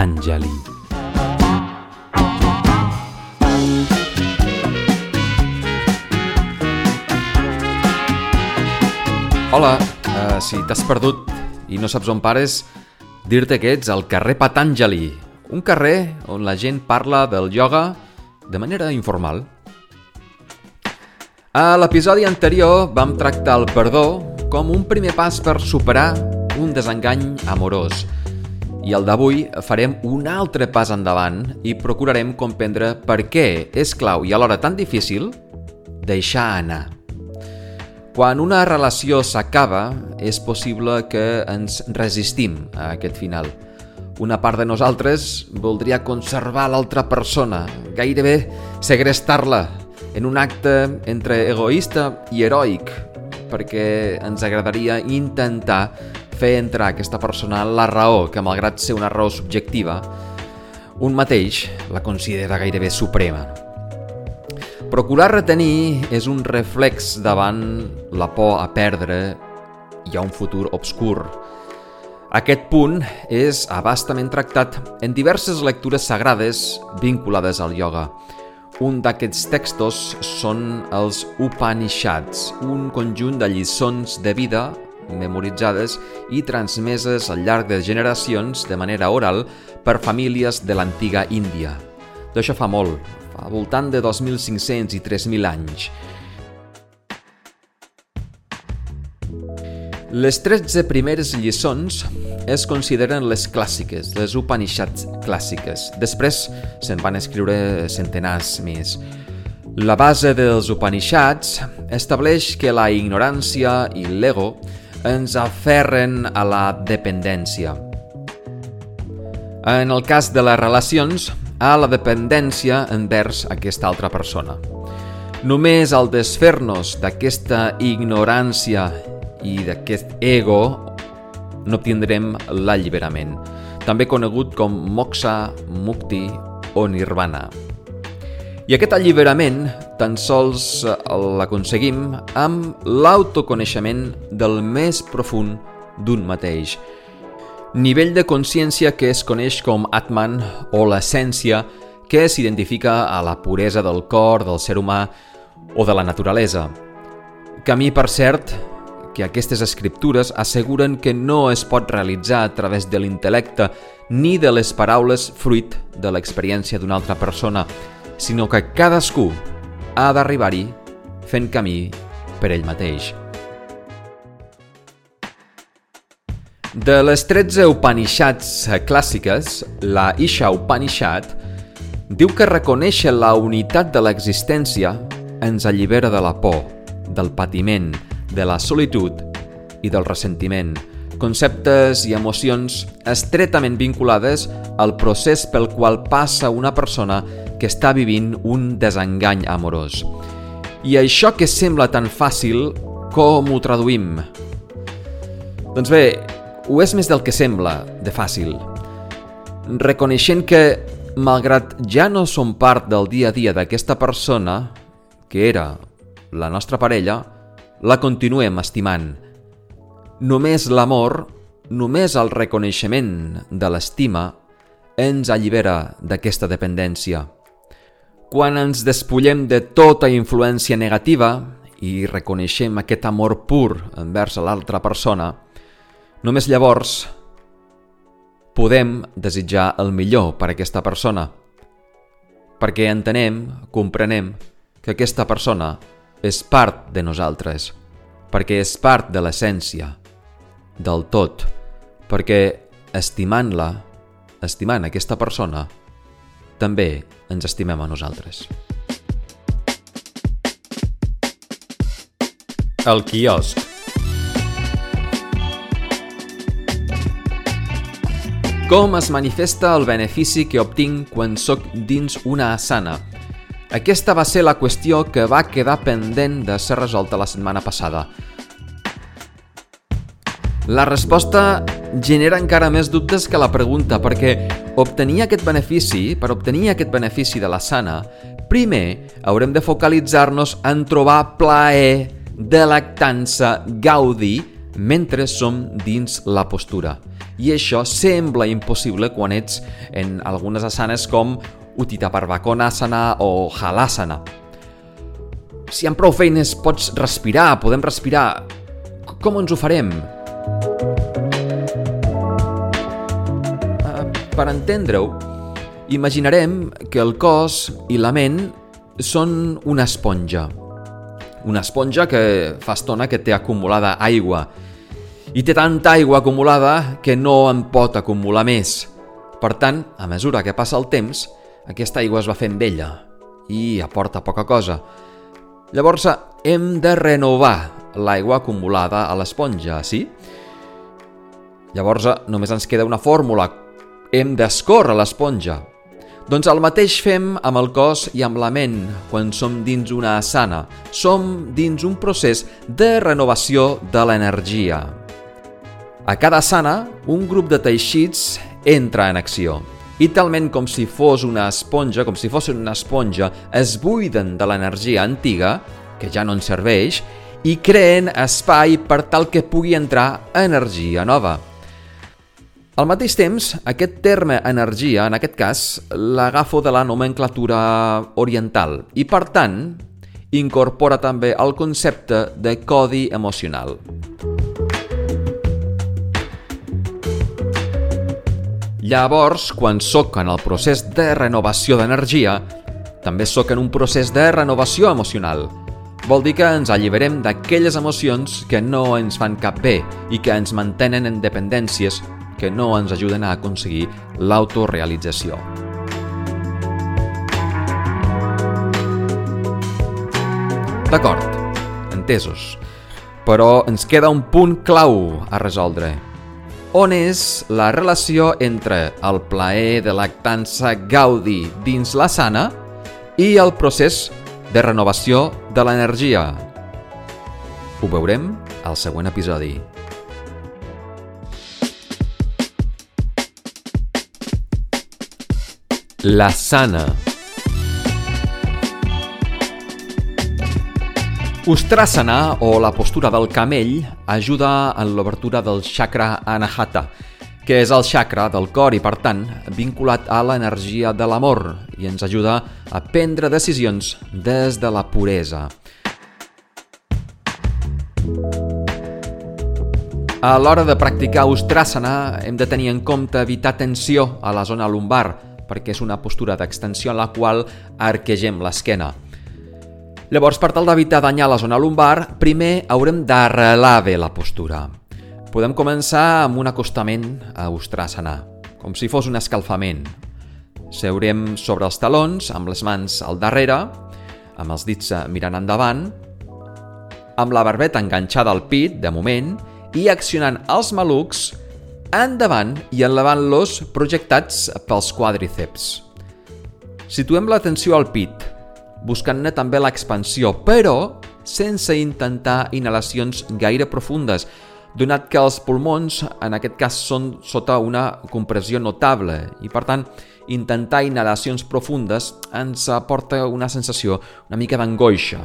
Patanjali. Hola, uh, si t'has perdut i no saps on pares, dir-te que ets al carrer Patanjali, un carrer on la gent parla del ioga de manera informal. A l'episodi anterior vam tractar el perdó com un primer pas per superar un desengany amorós. I el d'avui farem un altre pas endavant i procurarem comprendre per què és clau i alhora tan difícil deixar anar. Quan una relació s'acaba, és possible que ens resistim a aquest final. Una part de nosaltres voldria conservar l'altra persona, gairebé segrestar-la, en un acte entre egoista i heroic, perquè ens agradaria intentar fer entrar aquesta persona la raó, que malgrat ser una raó subjectiva, un mateix la considera gairebé suprema. Procurar retenir és un reflex davant la por a perdre i a un futur obscur. Aquest punt és abastament tractat en diverses lectures sagrades vinculades al ioga. Un d'aquests textos són els Upanishads, un conjunt de lliçons de vida memoritzades i transmeses al llarg de generacions de manera oral per famílies de l'antiga Índia. D'això fa molt, fa voltant de 2.500 i 3.000 anys. Les 13 primeres lliçons es consideren les clàssiques, les Upanishads clàssiques. Després se'n van escriure centenars més. La base dels Upanishads estableix que la ignorància i l'ego ens aferren a la dependència. En el cas de les relacions, a la dependència envers aquesta altra persona. Només al desfer-nos d'aquesta ignorància i d'aquest ego no obtindrem l'alliberament, també conegut com moksha, mukti o nirvana. I aquest alliberament tan sols l'aconseguim amb l'autoconeixement del més profund d'un mateix, nivell de consciència que es coneix com Atman o l'essència que s'identifica a la puresa del cor, del ser humà o de la naturalesa. Camí, per cert, que aquestes escriptures asseguren que no es pot realitzar a través de l'intel·lecte ni de les paraules fruit de l'experiència d'una altra persona, sinó que cadascú ha d'arribar-hi fent camí per ell mateix. De les 13 Upanishads clàssiques, la Isha Upanishad diu que reconèixer la unitat de l'existència ens allibera de la por, del patiment, de la solitud i del ressentiment, conceptes i emocions estretament vinculades al procés pel qual passa una persona que està vivint un desengany amorós. I això que sembla tan fàcil, com ho traduïm? Doncs bé, ho és més del que sembla, de fàcil. Reconeixent que, malgrat ja no som part del dia a dia d'aquesta persona, que era la nostra parella, la continuem estimant. Només l'amor, només el reconeixement de l'estima, ens allibera d'aquesta dependència. Quan ens despullem de tota influència negativa i reconeixem aquest amor pur envers l'altra persona, Només llavors podem desitjar el millor per a aquesta persona, perquè entenem, comprenem que aquesta persona és part de nosaltres, perquè és part de l'essència, del tot, perquè estimant-la, estimant aquesta persona, també ens estimem a nosaltres. El quiosc Com es manifesta el benefici que obtinc quan sóc dins una asana? Aquesta va ser la qüestió que va quedar pendent de ser resolta la setmana passada. La resposta genera encara més dubtes que la pregunta, perquè obtenir aquest benefici, per obtenir aquest benefici de la sana, primer haurem de focalitzar-nos en trobar plaer, delectança, gaudi, mentre som dins la postura. i això sembla impossible quan ets en algunes asanes com Uttita Parvakonasana o Halasana. Si amb prou feines pots respirar, podem respirar, com ens ho farem? Per entendre-ho, imaginarem que el cos i la ment són una esponja. Una esponja que fa estona que té acumulada aigua i té tanta aigua acumulada que no en pot acumular més. Per tant, a mesura que passa el temps, aquesta aigua es va fent vella i aporta poca cosa. Llavors, hem de renovar l'aigua acumulada a l'esponja, sí? Llavors, només ens queda una fórmula. Hem d'escórrer l'esponja. Doncs el mateix fem amb el cos i amb la ment quan som dins una asana. Som dins un procés de renovació de l'energia. A cada asana, un grup de teixits entra en acció i talment com si fos una esponja, com si fos una esponja, es buiden de l'energia antiga, que ja no ens serveix, i creen espai per tal que pugui entrar energia nova. Al mateix temps, aquest terme energia, en aquest cas, l'agafo de la nomenclatura oriental i, per tant, incorpora també el concepte de codi emocional. Llavors, quan sóc en el procés de renovació d'energia, també sóc en un procés de renovació emocional. Vol dir que ens alliberem d'aquelles emocions que no ens fan cap bé i que ens mantenen en dependències que no ens ajuden a aconseguir l'autorealització. D'acord, entesos. Però ens queda un punt clau a resoldre on és la relació entre el plaer de lactança gaudi dins la sana i el procés de renovació de l'energia. Ho veurem al següent episodi. La sana. Ustrasana, o la postura del camell, ajuda en l'obertura del chakra anahata, que és el chakra del cor i, per tant, vinculat a l'energia de l'amor i ens ajuda a prendre decisions des de la puresa. A l'hora de practicar Ustrasana hem de tenir en compte evitar tensió a la zona lumbar, perquè és una postura d'extensió en la qual arquegem l'esquena. Llavors, per tal d'evitar danyar la zona lumbar, primer haurem d'arrelar bé la postura. Podem començar amb un acostament a Ustrasana, com si fos un escalfament. Seurem sobre els talons, amb les mans al darrere, amb els dits mirant endavant, amb la barbeta enganxada al pit, de moment, i accionant els malucs endavant i enlevant-los projectats pels quadríceps. Situem l'atenció al pit, buscant-ne també l'expansió, però sense intentar inhalacions gaire profundes, donat que els pulmons, en aquest cas, són sota una compressió notable i, per tant, intentar inhalacions profundes ens aporta una sensació una mica d'angoixa.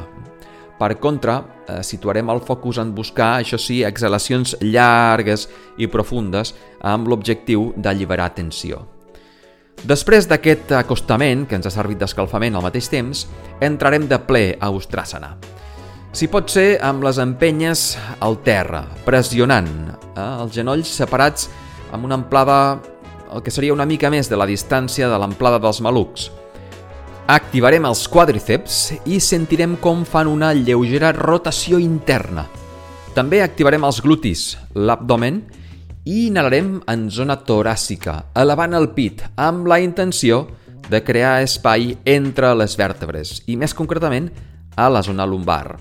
Per contra, eh, situarem el focus en buscar, això sí, exhalacions llargues i profundes amb l'objectiu d'alliberar tensió. Després d'aquest acostament, que ens ha servit d'escalfament al mateix temps, entrarem de ple a Ustrasana. Si pot ser amb les empenyes al terra, pressionant, eh, els genolls separats amb una amplada el que seria una mica més de la distància de l'amplada dels malucs. Activarem els quadríceps i sentirem com fan una lleugera rotació interna. També activarem els glutis, l'abdomen i inhalarem en zona toràcica, elevant el pit, amb la intenció de crear espai entre les vèrtebres i més concretament a la zona lumbar.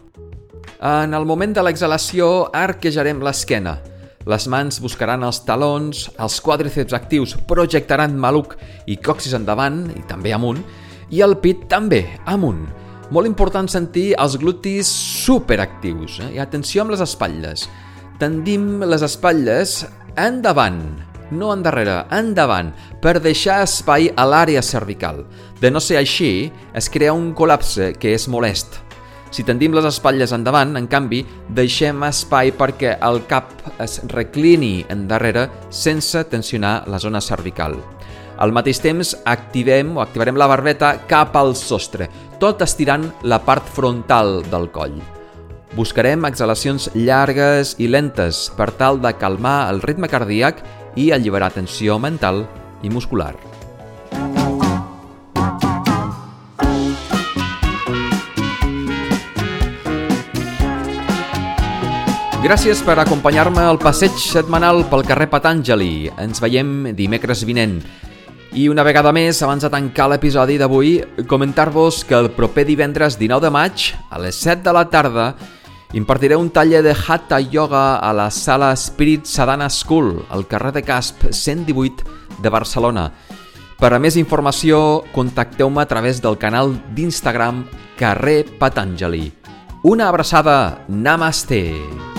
En el moment de l'exhalació arquejarem l'esquena. Les mans buscaran els talons, els quadríceps actius projectaran maluc i coxis endavant i també amunt, i el pit també amunt. Molt important sentir els glutis superactius. Eh? I atenció amb les espatlles. Tendim les espatlles endavant, no endarrere, endavant, per deixar espai a l'àrea cervical. De no ser així, es crea un col·lapse que és molest. Si tendim les espatlles endavant, en canvi, deixem espai perquè el cap es reclini endarrere sense tensionar la zona cervical. Al mateix temps, activem o activarem la barbeta cap al sostre, tot estirant la part frontal del coll. Buscarem exhalacions llargues i lentes per tal de calmar el ritme cardíac i alliberar tensió mental i muscular. Gràcies per acompanyar-me al passeig setmanal pel carrer Patàngeli. Ens veiem dimecres vinent. I una vegada més, abans de tancar l'episodi d'avui, comentar-vos que el proper divendres 19 de maig, a les 7 de la tarda, impartiré un taller de Hatha Yoga a la sala Spirit Sadhana School, al carrer de Casp 118 de Barcelona. Per a més informació, contacteu-me a través del canal d'Instagram Carrer Patàngeli. Una abraçada. Namaste.